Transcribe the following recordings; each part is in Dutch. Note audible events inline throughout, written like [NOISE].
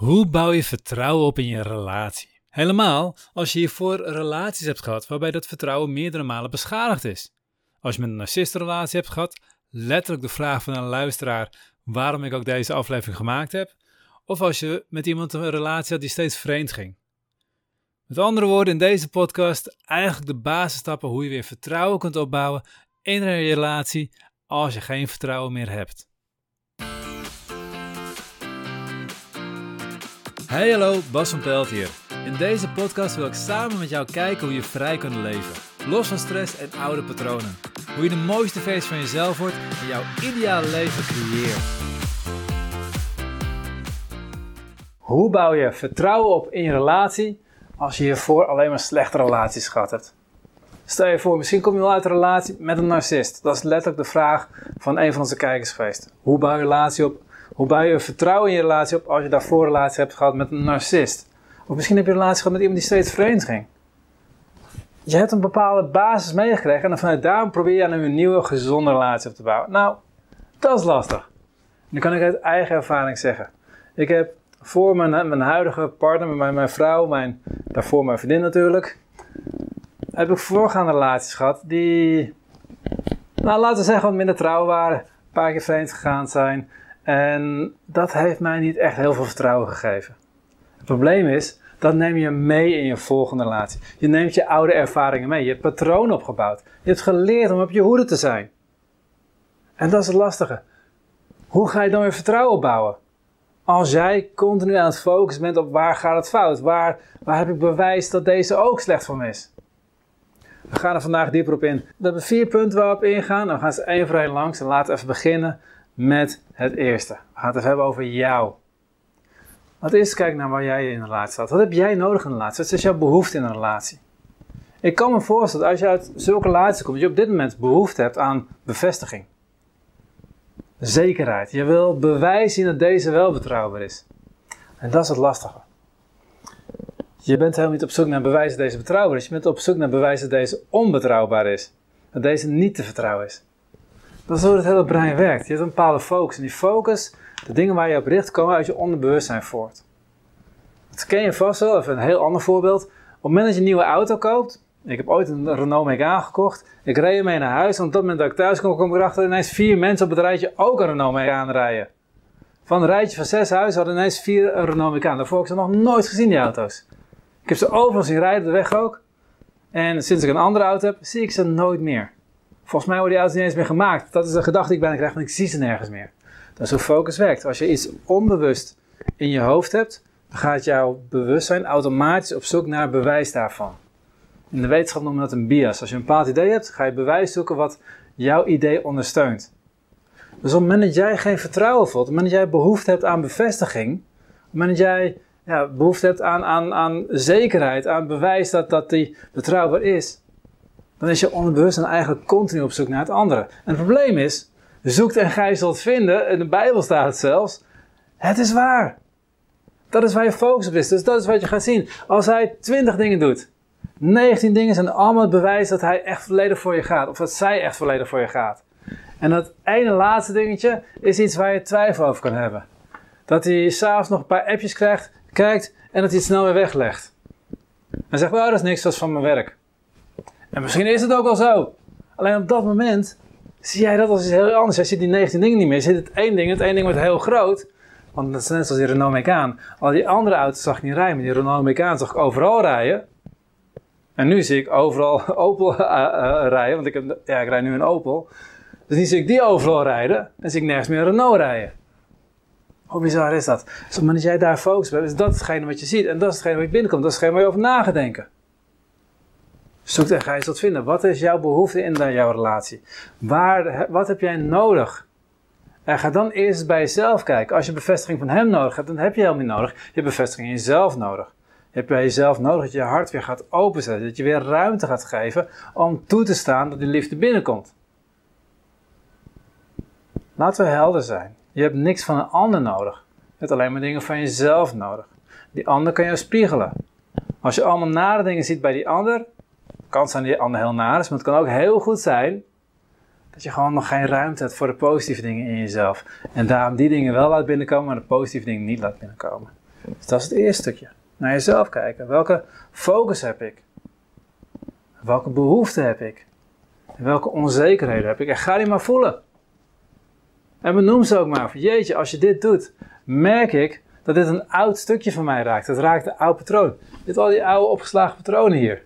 Hoe bouw je vertrouwen op in je relatie? Helemaal als je hiervoor relaties hebt gehad waarbij dat vertrouwen meerdere malen beschadigd is. Als je met een narcistenrelatie hebt gehad, letterlijk de vraag van een luisteraar waarom ik ook deze aflevering gemaakt heb. Of als je met iemand een relatie had die steeds vreemd ging. Met andere woorden, in deze podcast eigenlijk de basisstappen hoe je weer vertrouwen kunt opbouwen in een relatie als je geen vertrouwen meer hebt. Hey hallo, Bas van Pelt hier. In deze podcast wil ik samen met jou kijken hoe je vrij kunt leven. Los van stress en oude patronen. Hoe je de mooiste versie van jezelf wordt en jouw ideale leven creëert. Hoe bouw je vertrouwen op in je relatie als je hiervoor alleen maar slechte relaties gehad hebt? Stel je voor, misschien kom je wel uit een relatie met een narcist. Dat is letterlijk de vraag van een van onze kijkers geweest. Hoe bouw je relatie op hoe bouw je vertrouwen in je relatie op als je daarvoor een relatie hebt gehad met een narcist? Of misschien heb je een relatie gehad met iemand die steeds vreemd ging. Je hebt een bepaalde basis meegekregen en vanuit daar probeer je aan een nieuwe, gezonde relatie op te bouwen. Nou, dat is lastig. Nu kan ik uit eigen ervaring zeggen. Ik heb voor mijn, mijn huidige partner, mijn, mijn vrouw, mijn, daarvoor mijn vriendin natuurlijk, heb ik voorgaande relaties gehad die, nou laten we zeggen, wat minder trouw waren. Een paar keer vreemd gegaan zijn. En dat heeft mij niet echt heel veel vertrouwen gegeven. Het probleem is, dat neem je mee in je volgende relatie. Je neemt je oude ervaringen mee. Je hebt patroon opgebouwd. Je hebt geleerd om op je hoede te zijn. En dat is het lastige. Hoe ga je dan weer vertrouwen opbouwen? Als jij continu aan het focussen bent op waar gaat het fout? Waar, waar heb ik bewijs dat deze ook slecht voor me is? We gaan er vandaag dieper op in. We hebben vier punten waar we op ingaan. Dan gaan ze één voor één langs. En laten we even beginnen met het eerste. We gaan het even hebben over jou. Wat is, kijk naar waar jij in een relatie staat. Wat heb jij nodig in een relatie? Wat is jouw behoefte in een relatie? Ik kan me voorstellen, als je uit zulke relaties komt, dat je op dit moment behoefte hebt aan bevestiging. Zekerheid. Je wil bewijs zien dat deze wel betrouwbaar is. En dat is het lastige. Je bent helemaal niet op zoek naar bewijs dat deze betrouwbaar is. Je bent op zoek naar bewijs dat deze onbetrouwbaar is. Dat deze niet te vertrouwen is. Dat is hoe het hele brein werkt. Je hebt een bepaalde focus. En die focus, de dingen waar je op richt, komen uit je onderbewustzijn voort. Dat ken je vast wel. Even een heel ander voorbeeld. Op het moment dat je een nieuwe auto koopt. Ik heb ooit een Renault Megane gekocht. Ik reed ermee naar huis. En op dat moment dat ik thuis kom ik erachter dat ineens vier mensen op het rijtje ook een Renault Megane rijden. Van een rijtje van zes huizen hadden ineens vier een Renault Megane. Daarvoor heb ik ze nog nooit gezien, die auto's. Ik heb ze overal zien rijden, de weg ook. En sinds ik een andere auto heb, zie ik ze nooit meer. Volgens mij worden die auto's niet eens meer gemaakt. Dat is de gedachte die ik bijna krijg, want ik zie ze nergens meer. Dat is hoe focus werkt. Als je iets onbewust in je hoofd hebt, dan gaat jouw bewustzijn automatisch op zoek naar bewijs daarvan. In de wetenschap noemen we dat een bias. Als je een bepaald idee hebt, ga je bewijs zoeken wat jouw idee ondersteunt. Dus op het moment dat jij geen vertrouwen voelt, op het moment dat jij behoefte hebt aan bevestiging, op het moment dat jij ja, behoefte hebt aan, aan, aan zekerheid, aan bewijs dat, dat die betrouwbaar is, dan is je onderbewustzijn eigenlijk continu op zoek naar het andere. En het probleem is, zoekt en gij zult vinden, in de Bijbel staat het zelfs, het is waar. Dat is waar je focus op is. Dus dat is wat je gaat zien. Als hij 20 dingen doet, 19 dingen zijn allemaal het bewijs dat hij echt volledig voor je gaat. Of dat zij echt volledig voor je gaat. En dat ene laatste dingetje is iets waar je twijfel over kan hebben. Dat hij s'avonds nog een paar appjes krijgt, kijkt en dat hij het snel weer weglegt. En zegt, well, dat is niks, dat is van mijn werk. En misschien is het ook al zo. Alleen op dat moment zie jij dat als iets heel anders. Jij ziet die 19 dingen niet meer. Je ziet het één ding. Het één ding wordt heel groot. Want dat is net zoals die Renault Megane. Al die andere auto's zag ik niet rijden. Die Renault Megane zag ik overal rijden. En nu zie ik overal [LAUGHS] Opel uh, uh, rijden. Want ik, heb, ja, ik rijd nu een Opel. Dus nu zie ik die overal rijden. En zie ik nergens meer Renault rijden. Hoe bizar is dat? Dus op jij daar focus bent, is dat hetgene wat je ziet. En dat is hetgene wat je binnenkomt. Dat is hetgene waar je over na gaat denken. Zoek en ga je tot vinden. Wat is jouw behoefte in jouw relatie? Waar, wat heb jij nodig? En ga dan eerst bij jezelf kijken. Als je bevestiging van hem nodig hebt, dan heb je helemaal niet nodig. Je hebt bevestiging in jezelf nodig. Je hebt bij jezelf nodig dat je hart weer gaat openzetten. Dat je weer ruimte gaat geven om toe te staan dat die liefde binnenkomt. Laten we helder zijn. Je hebt niks van een ander nodig. Je hebt alleen maar dingen van jezelf nodig. Die ander kan jou spiegelen. Als je allemaal nare dingen ziet bij die ander, kan zijn ander heel naar is, maar het kan ook heel goed zijn dat je gewoon nog geen ruimte hebt voor de positieve dingen in jezelf. En daarom die dingen wel laat binnenkomen, maar de positieve dingen niet laat binnenkomen. Dus dat is het eerste stukje. Naar jezelf kijken. Welke focus heb ik? Welke behoeften heb ik? En welke onzekerheden heb ik? En ga die maar voelen. En benoem ze ook maar. Jeetje, als je dit doet, merk ik dat dit een oud stukje van mij raakt. Het raakt een oud patroon. Dit al die oude opgeslagen patronen hier.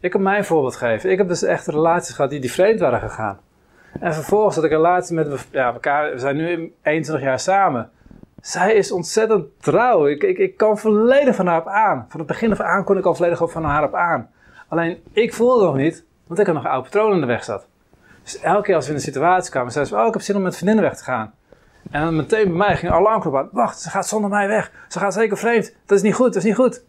Ik kan mijn voorbeeld geven. Ik heb dus echt relaties gehad die, die vreemd waren gegaan. En vervolgens had ik een relatie met ja, elkaar. We zijn nu 21 jaar samen. Zij is ontzettend trouw. Ik, ik, ik kan volledig van haar op aan. Van het begin af aan kon ik al volledig van haar op aan. Alleen ik voelde nog niet, want ik had nog een oude patroon in de weg zat. Dus elke keer als we in een situatie kwamen, zei ze: Oh, ik heb zin om met vriendinnen weg te gaan. En dan meteen bij mij ging alarmknop aan. Wacht, ze gaat zonder mij weg. Ze gaat zeker vreemd. Dat is niet goed, dat is niet goed.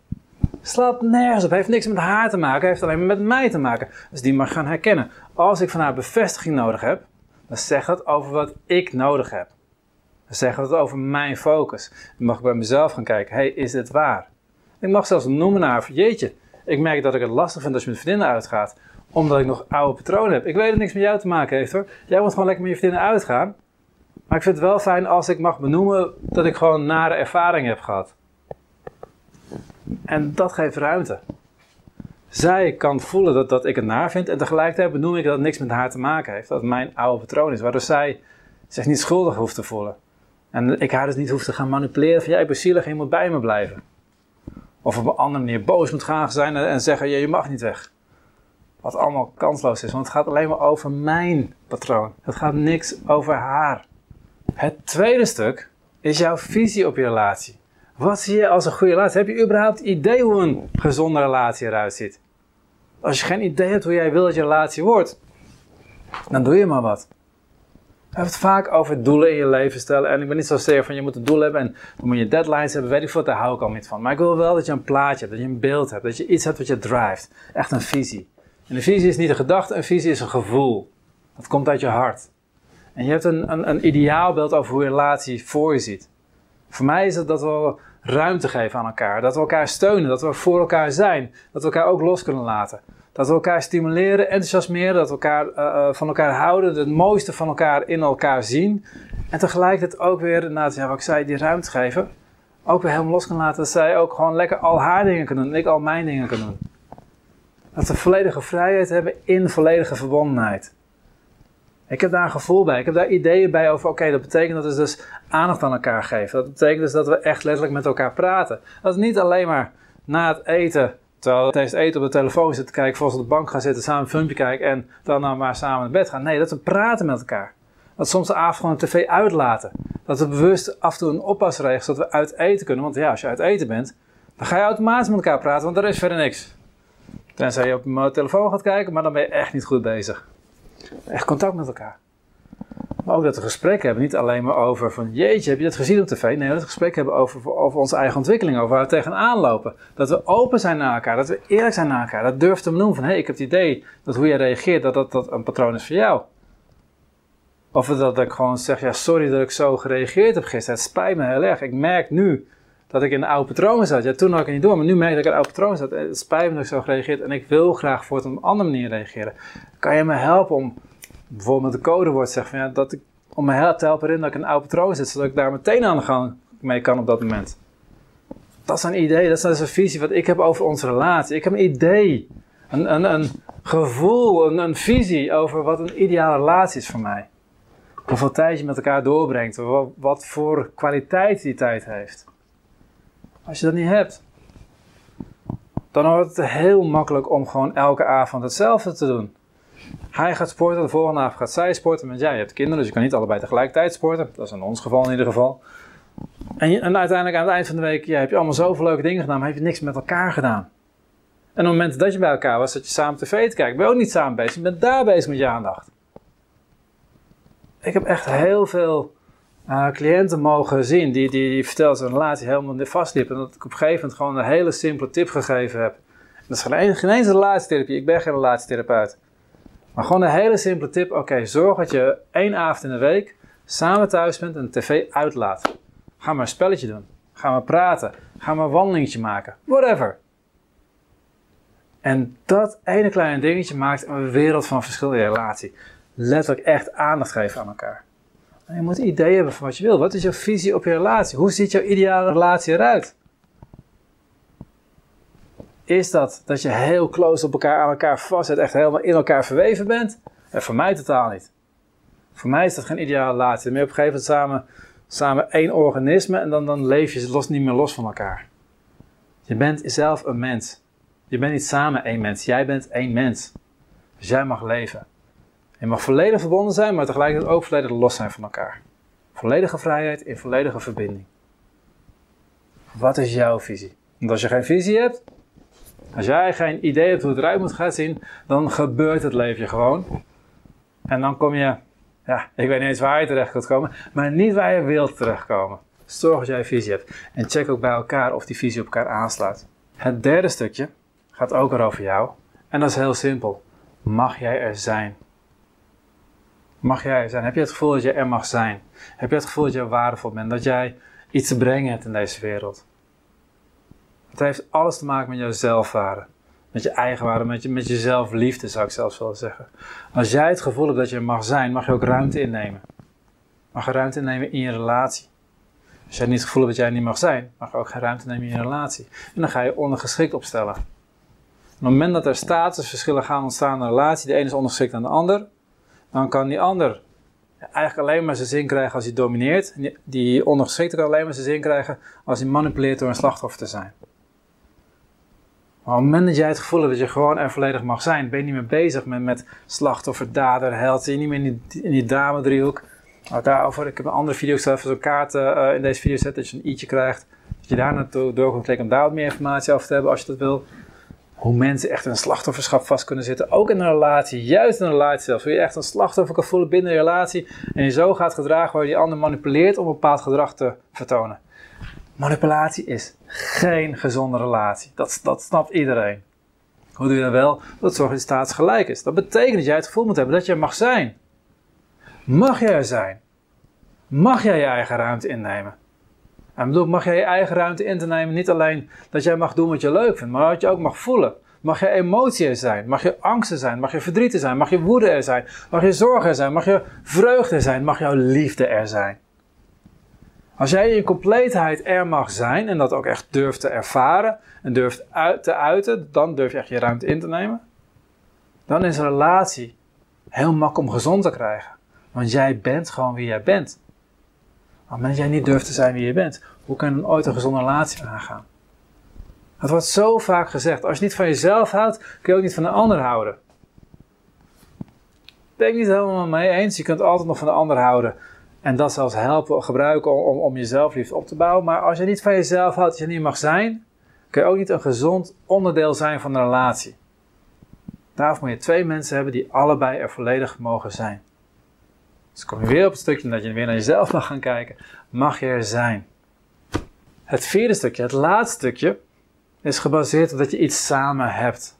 Slaat nergens op. Heeft niks met haar te maken. Heeft alleen maar met mij te maken. Dus die mag gaan herkennen. Als ik van haar bevestiging nodig heb, dan zegt dat over wat ik nodig heb. Dan zegt het over mijn focus. Dan mag ik bij mezelf gaan kijken. hey, is dit waar? Ik mag zelfs noemen naar haar. Jeetje, ik merk dat ik het lastig vind als je met vriendinnen uitgaat. Omdat ik nog oude patronen heb. Ik weet dat niks met jou te maken heeft hoor. Jij moet gewoon lekker met je vriendinnen uitgaan. Maar ik vind het wel fijn als ik mag benoemen dat ik gewoon nare ervaring heb gehad. En dat geeft ruimte. Zij kan voelen dat, dat ik het naar vind en tegelijkertijd benoem ik dat het niks met haar te maken heeft. Dat het mijn oude patroon is, waardoor zij zich niet schuldig hoeft te voelen. En ik haar dus niet hoef te gaan manipuleren van jij bent zielig je moet bij me blijven. Of op een andere manier boos moet gaan zijn en zeggen je mag niet weg. Wat allemaal kansloos is, want het gaat alleen maar over mijn patroon. Het gaat niks over haar. Het tweede stuk is jouw visie op je relatie. Wat zie je als een goede relatie? Heb je überhaupt idee hoe een gezonde relatie eruit ziet? Als je geen idee hebt hoe jij wil dat je relatie wordt, dan doe je maar wat. We hebben het vaak over doelen in je leven stellen. En ik ben niet zo zeker van je moet een doel hebben en dan moet je deadlines hebben. Weet ik veel, daar hou ik al niet van. Maar ik wil wel dat je een plaatje hebt, dat je een beeld hebt, dat je iets hebt wat je drijft. Echt een visie. En een visie is niet een gedachte, een visie is een gevoel. Dat komt uit je hart. En je hebt een, een, een ideaalbeeld over hoe je relatie voor je ziet. Voor mij is het dat we ruimte geven aan elkaar. Dat we elkaar steunen, dat we voor elkaar zijn. Dat we elkaar ook los kunnen laten. Dat we elkaar stimuleren, enthousiasmeren, dat we elkaar, uh, van elkaar houden, het mooiste van elkaar in elkaar zien. En tegelijkertijd ook weer, inderdaad, ja, wat ik zei, die ruimte geven. Ook weer helemaal los kunnen laten. Dat zij ook gewoon lekker al haar dingen kunnen doen en ik al mijn dingen kan doen. Dat we volledige vrijheid hebben in volledige verbondenheid. Ik heb daar een gevoel bij. Ik heb daar ideeën bij over, oké, dat betekent dat we dus aandacht aan elkaar geven. Dat betekent dus dat we echt letterlijk met elkaar praten. Dat is niet alleen maar na het eten, terwijl tijdens het eten op de telefoon zitten kijken, volgens op de bank gaan zitten, samen een filmpje kijken en dan nou maar samen naar bed gaan. Nee, dat we praten met elkaar. Dat soms de avond gewoon de tv uitlaten. Dat we bewust af en toe een oppas regelen, zodat we uit eten kunnen. Want ja, als je uit eten bent, dan ga je automatisch met elkaar praten, want er is verder niks. Tenzij je op je telefoon gaat kijken, maar dan ben je echt niet goed bezig. Echt contact met elkaar. Maar ook dat we gesprekken hebben, niet alleen maar over van jeetje, heb je dat gezien op tv? Nee, dat we gesprek hebben over, over onze eigen ontwikkeling, over waar we tegenaan lopen. Dat we open zijn naar elkaar, dat we eerlijk zijn naar elkaar. Dat durf te benoemen van hé, hey, ik heb het idee dat hoe jij reageert, dat, dat dat een patroon is voor jou. Of dat ik gewoon zeg, ja sorry dat ik zo gereageerd heb gisteren, het spijt me heel erg. Ik merk nu dat ik in een oude patroon zat. Ja, toen had ik het niet door, maar nu merk ik dat ik in een oude patroon zat. Het spijt me dat ik zo gereageerd en ik wil graag voor op een andere manier reageren. Kan je me helpen om bijvoorbeeld met de codewoord zeggen van dat ik, om me te helpen erin dat ik in een oude patroon zit, zodat ik daar meteen aan de gang mee kan op dat moment. Dat is een idee, dat is dus een visie wat ik heb over onze relatie. Ik heb een idee, een, een, een gevoel, een, een visie over wat een ideale relatie is voor mij. Hoeveel tijd je met elkaar doorbrengt, wat voor kwaliteit die tijd heeft. Als je dat niet hebt, dan wordt het heel makkelijk om gewoon elke avond hetzelfde te doen. Hij gaat sporten, de volgende avond gaat zij sporten. Want ja, je hebt kinderen, dus je kan niet allebei tegelijkertijd sporten. Dat is in ons geval in ieder geval. En, en uiteindelijk aan het eind van de week ja, heb je allemaal zoveel leuke dingen gedaan, maar heb je niks met elkaar gedaan. En op het moment dat je bij elkaar was, dat je samen tv te ben je ook niet samen bezig. Je bent daar bezig met je aandacht. Ik heb echt heel veel uh, cliënten mogen zien die, die, die dat een relatie helemaal vastliep. En dat ik op een gegeven moment gewoon een hele simpele tip gegeven heb. dat is geen, geen eens een relatietherapie. Ik ben geen relatietherapeut. Maar gewoon een hele simpele tip. Oké, zorg dat je één avond in de week samen thuis bent en de tv uitlaat. Ga maar een spelletje doen. Ga maar praten. Ga maar een wandelingetje maken. Whatever. En dat ene kleine dingetje maakt een wereld van verschil in je relatie. Letterlijk echt aandacht geven aan elkaar. Je moet een idee hebben van wat je wil. Wat is jouw visie op je relatie? Hoe ziet jouw ideale relatie eruit? Is dat dat je heel close op elkaar aan elkaar vast zit, echt helemaal in elkaar verweven bent? En voor mij totaal niet. Voor mij is dat geen ideale relatie. Dan ben op een gegeven moment samen, samen één organisme en dan, dan leef je los, niet meer los van elkaar. Je bent zelf een mens. Je bent niet samen één mens. Jij bent één mens. Dus jij mag leven. Je mag volledig verbonden zijn, maar tegelijkertijd ook volledig los zijn van elkaar. Volledige vrijheid in volledige verbinding. Wat is jouw visie? Want als je geen visie hebt, als jij geen idee hebt hoe het eruit moet gaan zien, dan gebeurt het leven gewoon. En dan kom je, ja, ik weet niet eens waar je terecht kunt komen, maar niet waar je wilt terechtkomen. Zorg dat jij een visie hebt. En check ook bij elkaar of die visie op elkaar aansluit. Het derde stukje gaat ook erover jou. En dat is heel simpel. Mag jij er zijn? Mag jij zijn? Heb je het gevoel dat je er mag zijn? Heb je het gevoel dat je waardevol bent? Dat jij iets te brengen hebt in deze wereld? Het heeft alles te maken met jouw zelfwaarde. Met je eigenwaarde, met, je, met je zelfliefde zou ik zelfs willen zeggen. Als jij het gevoel hebt dat je er mag zijn, mag je ook ruimte innemen. Mag je ruimte innemen in je relatie. Als jij niet het gevoel hebt dat jij niet mag zijn, mag je ook geen ruimte nemen in je relatie. En dan ga je ondergeschikt opstellen. op het moment dat er statusverschillen gaan ontstaan in een relatie, de ene is ondergeschikt aan de ander, dan kan die ander eigenlijk alleen maar zijn zin krijgen als hij domineert. Die, ondergeschikte kan alleen maar zijn zin krijgen als hij manipuleert door een slachtoffer te zijn. Maar op het moment dat jij het gevoel hebt dat je gewoon er volledig mag zijn, ben je niet meer bezig met, met slachtoffer, dader, held. Je niet meer in die, in die drama-driehoek. Nou, daarover, ik heb een andere video gezet voor zo'n kaart uh, in deze video zet, dat je een i'tje krijgt. Dat je daar naartoe door kunt klikken om daar wat meer informatie over te hebben als je dat wil. Hoe mensen echt een slachtofferschap vast kunnen zitten, ook in een relatie, juist in een relatie zelfs. Hoe je echt een slachtoffer kan voelen binnen een relatie en je zo gaat gedragen waar je die ander manipuleert om een bepaald gedrag te vertonen. Manipulatie is geen gezonde relatie. Dat, dat snapt iedereen. Hoe doe je dat wel? Dat zorgt dat je staatsgelijk is. Dat betekent dat jij het gevoel moet hebben dat je mag zijn. Mag jij er zijn? Mag jij je eigen ruimte innemen? En bedoel, mag jij je eigen ruimte in te nemen niet alleen dat jij mag doen wat je leuk vindt, maar dat je ook mag voelen. Mag je emotie er zijn? Mag je angsten zijn? Mag je verdriet er zijn? Mag je woede er zijn? Mag je zorg er zijn? Mag je vreugde zijn? Mag jouw liefde er zijn? Als jij in compleetheid er mag zijn en dat ook echt durft te ervaren en durft uit te uiten, dan durf je echt je ruimte in te nemen. Dan is een relatie heel makkelijk om gezond te krijgen. Want jij bent gewoon wie jij bent. Maar als jij niet durft te zijn wie je bent, hoe kan je dan ooit een gezonde relatie aangaan? Het wordt zo vaak gezegd, als je niet van jezelf houdt, kun je ook niet van de ander houden. Ben ik niet helemaal mee eens. Je kunt altijd nog van de ander houden. En dat zelfs helpen, gebruiken om, om je zelfliefde op te bouwen. Maar als je niet van jezelf houdt, als je niet mag zijn, kun je ook niet een gezond onderdeel zijn van een relatie. Daarvoor moet je twee mensen hebben die allebei er volledig mogen zijn. Dus kom je weer op het stukje dat je weer naar jezelf mag gaan kijken. Mag je er zijn? Het vierde stukje, het laatste stukje, is gebaseerd op dat je iets samen hebt.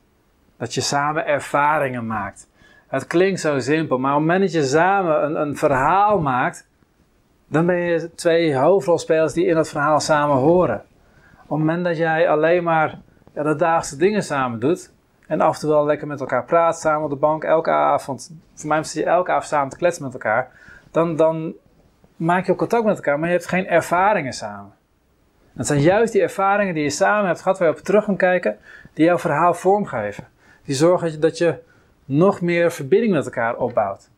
Dat je samen ervaringen maakt. Het klinkt zo simpel, maar op het moment dat je samen een, een verhaal maakt, dan ben je twee hoofdrolspelers die in dat verhaal samen horen. Op het moment dat jij alleen maar ja, de dagelijkse dingen samen doet, en af en toe wel lekker met elkaar praat, samen op de bank, elke avond, voor mij zit je elke avond samen te kletsen met elkaar, dan, dan maak je ook contact met elkaar, maar je hebt geen ervaringen samen. Het zijn juist die ervaringen die je samen hebt gehad, waar je op terug kan kijken, die jouw verhaal vormgeven. Die zorgen dat je nog meer verbinding met elkaar opbouwt.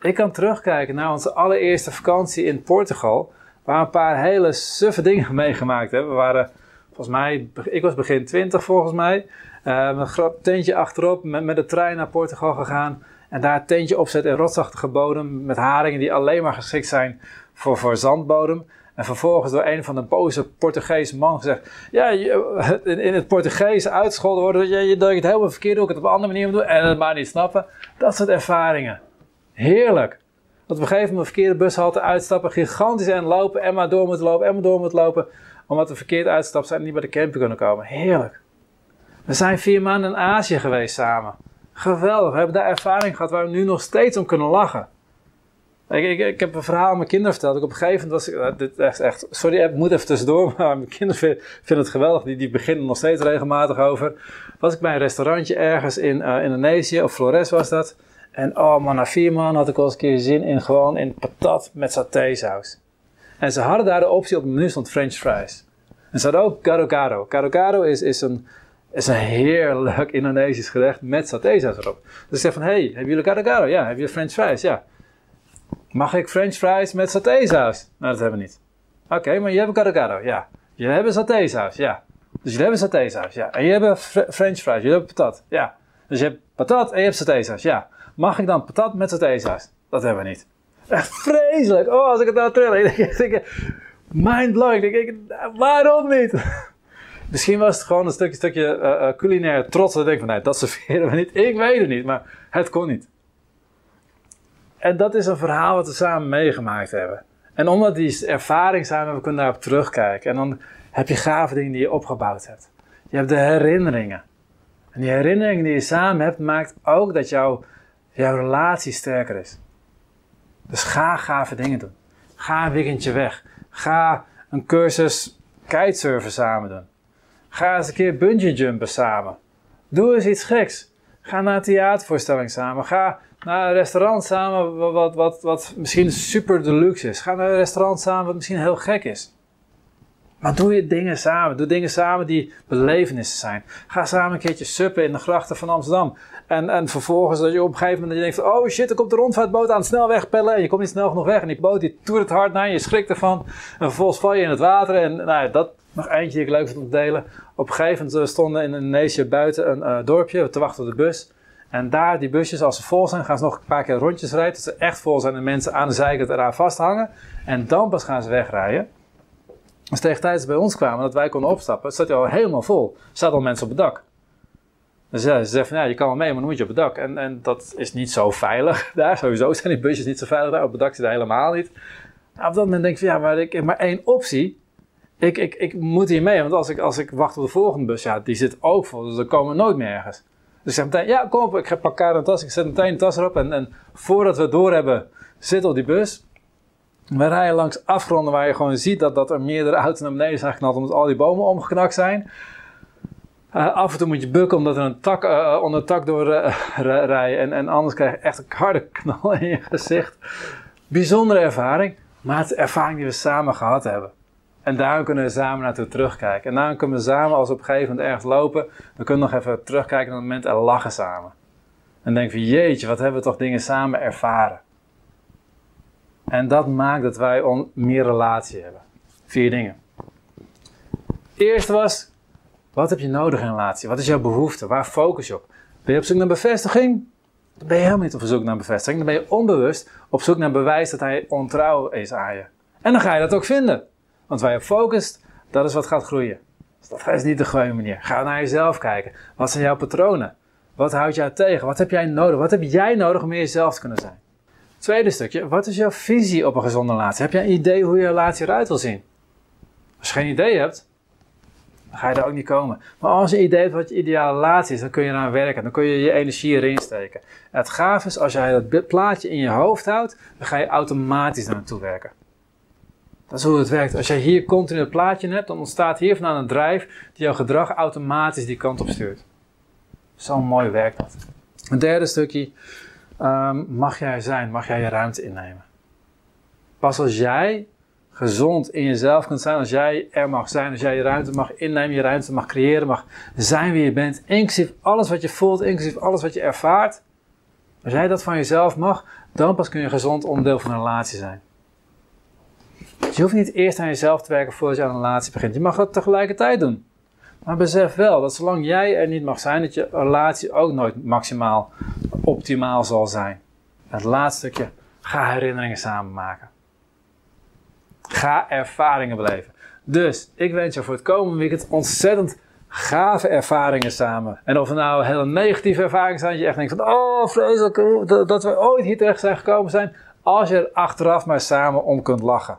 Ik kan terugkijken naar onze allereerste vakantie in Portugal, waar we een paar hele suffe dingen [LAUGHS] meegemaakt hebben. We waren, volgens mij, ik was begin 20 volgens mij, met een tentje achterop, met, met de trein naar Portugal gegaan. En daar een tentje opzet in rotsachtige bodem, met haringen die alleen maar geschikt zijn voor, voor zandbodem. En vervolgens door een van de boze Portugese man gezegd: Ja, in, in het Portugees uitscholden worden dat je, je, je het helemaal verkeerd doet, het op een andere manier moet doen en het maar niet snappen. Dat soort ervaringen. Heerlijk. Dat op een gegeven moment een verkeerde bushalte uitstappen, gigantisch en lopen en maar door moeten lopen en maar door moeten lopen, omdat we verkeerd uitstappen zijn en niet bij de camping kunnen komen. Heerlijk. We zijn vier maanden in Azië geweest samen. Geweldig. We hebben daar ervaring gehad waar we nu nog steeds om kunnen lachen. Ik, ik, ik, heb een verhaal aan mijn kinderen verteld. Ik op een gegeven moment was ik, dit echt, echt, sorry, ik moet even tussendoor, [LAUGHS] maar mijn kinderen vinden, het geweldig. Die, die beginnen nog steeds regelmatig over. Was ik bij een restaurantje ergens in uh, Indonesië, of Flores was dat. En oh man, na vier maanden had ik wel eens een keer zin in gewoon in patat met satésaus. En ze hadden daar de optie op het menu stond French fries. En ze hadden ook gado gado. Gado gado is, is, een, is een heerlijk Indonesisch gerecht met satésaus erop. Dus ik zeg van, hey, hebben jullie gado? Ja. Hebben jullie French fries? Ja. Mag ik French fries met satésaus? Nou, dat hebben we niet. Oké, maar je hebt gado? Ja. Je hebben satésaus? Ja. Dus jullie hebben satésaus? Ja. En je hebt French fries? Jullie hebben patat? Ja. Dus je hebt patat en je hebt satésaus? Ja. Mag ik dan patat met satésaus? Dat hebben we niet. Echt vreselijk. Oh, als ik het nou tril. [LAUGHS] Ik denk, mindblowing. Ik denk, waarom niet? [LAUGHS] Misschien was het gewoon een stukje, stukje uh, culinaire trots. Dat ik denk van, nee, dat serveren we niet. Ik weet het niet, maar het kon niet. En dat is een verhaal wat we samen meegemaakt hebben. En omdat die ervaring samen hebben, kunnen daarop terugkijken. En dan heb je gave dingen die je opgebouwd hebt. Je hebt de herinneringen. En die herinneringen die je samen hebt, maakt ook dat jouw, jouw relatie sterker is. Dus ga gave dingen doen. Ga een weekendje weg. Ga een cursus kitesurfen samen doen. Ga eens een keer bungee jumpen samen. Doe eens iets geks. Ga naar een theatervoorstelling samen. Ga naar een restaurant samen wat, wat, wat, wat misschien super deluxe is. Ga naar een restaurant samen wat misschien heel gek is. Maar doe je dingen samen. Doe dingen samen die belevenissen zijn. Ga samen een keertje suppen in de grachten van Amsterdam. En, en vervolgens dat je op een gegeven moment denkt oh shit, er komt de rondvaartboot aan het snelweg pellen. En je komt niet snel genoeg weg. En die boot die toert hard naar je, je schrikt ervan. En vervolgens val je in het water. En nou, dat nog eentje die ik leuk vind om te delen. Op een gegeven moment stonden in Indonesië buiten een uh, dorpje te wachten op de bus. En daar, die busjes, als ze vol zijn, gaan ze nog een paar keer rondjes rijden. Tot ze echt vol zijn en mensen aan de zijkant eraan vasthangen. En dan pas gaan ze wegrijden. Dus tegen tijd ze bij ons kwamen, dat wij konden opstappen, zat hij al helemaal vol. Er zaten al mensen op het dak. Dus ja, ze zeggen van ja, je kan wel mee, maar dan moet je op het dak. En, en dat is niet zo veilig [LAUGHS] daar. Sowieso zijn die busjes niet zo veilig daar. Op het dak zit helemaal niet. Nou, op dat moment denk ik van ja, maar ik heb maar één optie. Ik, ik, ik moet hier mee, want als ik, als ik wacht op de volgende bus, ja, die zit ook vol. Dus dan komen we nooit meer ergens. Dus ik zeg meteen, ja, kom op, ik pak elkaar een tas. Ik zet meteen de tas erop. En, en voordat we door hebben, zit op die bus. We rijden langs afgronden waar je gewoon ziet dat, dat er meerdere auto's naar beneden zijn geknald omdat al die bomen omgeknakt zijn. Uh, af en toe moet je bukken omdat er een tak uh, onder tak door [LAUGHS] uh. En, en anders krijg je echt een harde [LAUGHS] knal in je gezicht. Bijzondere ervaring, maar het is ervaring die we samen gehad hebben. En daar kunnen we samen naartoe terugkijken. En dan kunnen we samen, als we op een gegeven moment ergens lopen, we kunnen nog even terugkijken naar het moment en lachen samen. En denken van jeetje, wat hebben we toch dingen samen ervaren. En dat maakt dat wij meer relatie hebben. Vier dingen. Eerst was, wat heb je nodig in een relatie? Wat is jouw behoefte? Waar focus je op? Ben je op zoek naar bevestiging? Dan ben je helemaal niet op zoek naar bevestiging. Dan ben je onbewust op zoek naar bewijs dat hij ontrouw is aan je. En dan ga je dat ook vinden. Want waar je op focust, dat is wat gaat groeien. Dus dat is niet de goede manier. Ga naar jezelf kijken. Wat zijn jouw patronen? Wat houdt jou tegen? Wat heb jij nodig? Wat heb jij nodig om meer jezelf te kunnen zijn? Tweede stukje, wat is jouw visie op een gezonde relatie? Heb jij een idee hoe je relatie eruit wil zien? Als je geen idee hebt, dan ga je daar ook niet komen. Maar als je een idee hebt wat je ideale relatie is, dan kun je eraan werken. Dan kun je je energie erin steken. En het gaaf is, als jij dat plaatje in je hoofd houdt, dan ga je automatisch naar naartoe werken. Dat is hoe het werkt. Als jij hier continu het plaatje hebt, dan ontstaat hier vandaan een drijf die jouw gedrag automatisch die kant op stuurt. Zo mooi werkt dat. Een derde stukje, um, mag jij zijn, mag jij je ruimte innemen. Pas als jij gezond in jezelf kunt zijn, als jij er mag zijn, als jij je ruimte mag innemen, je ruimte mag creëren, mag zijn wie je bent, inclusief alles wat je voelt, inclusief alles wat je ervaart. Als jij dat van jezelf mag, dan pas kun je gezond onderdeel van een relatie zijn. Dus je hoeft niet eerst aan jezelf te werken voordat je aan een relatie begint. Je mag dat tegelijkertijd doen. Maar besef wel dat zolang jij er niet mag zijn, dat je relatie ook nooit maximaal optimaal zal zijn. het laatste stukje, ga herinneringen samen maken. Ga ervaringen beleven. Dus ik wens je voor het komende weekend ontzettend gave ervaringen samen. En of er nou hele negatieve ervaringen zijn, dat je echt denkt van, oh vreselijk dat we ooit hier terecht zijn gekomen zijn. Als je er achteraf maar samen om kunt lachen.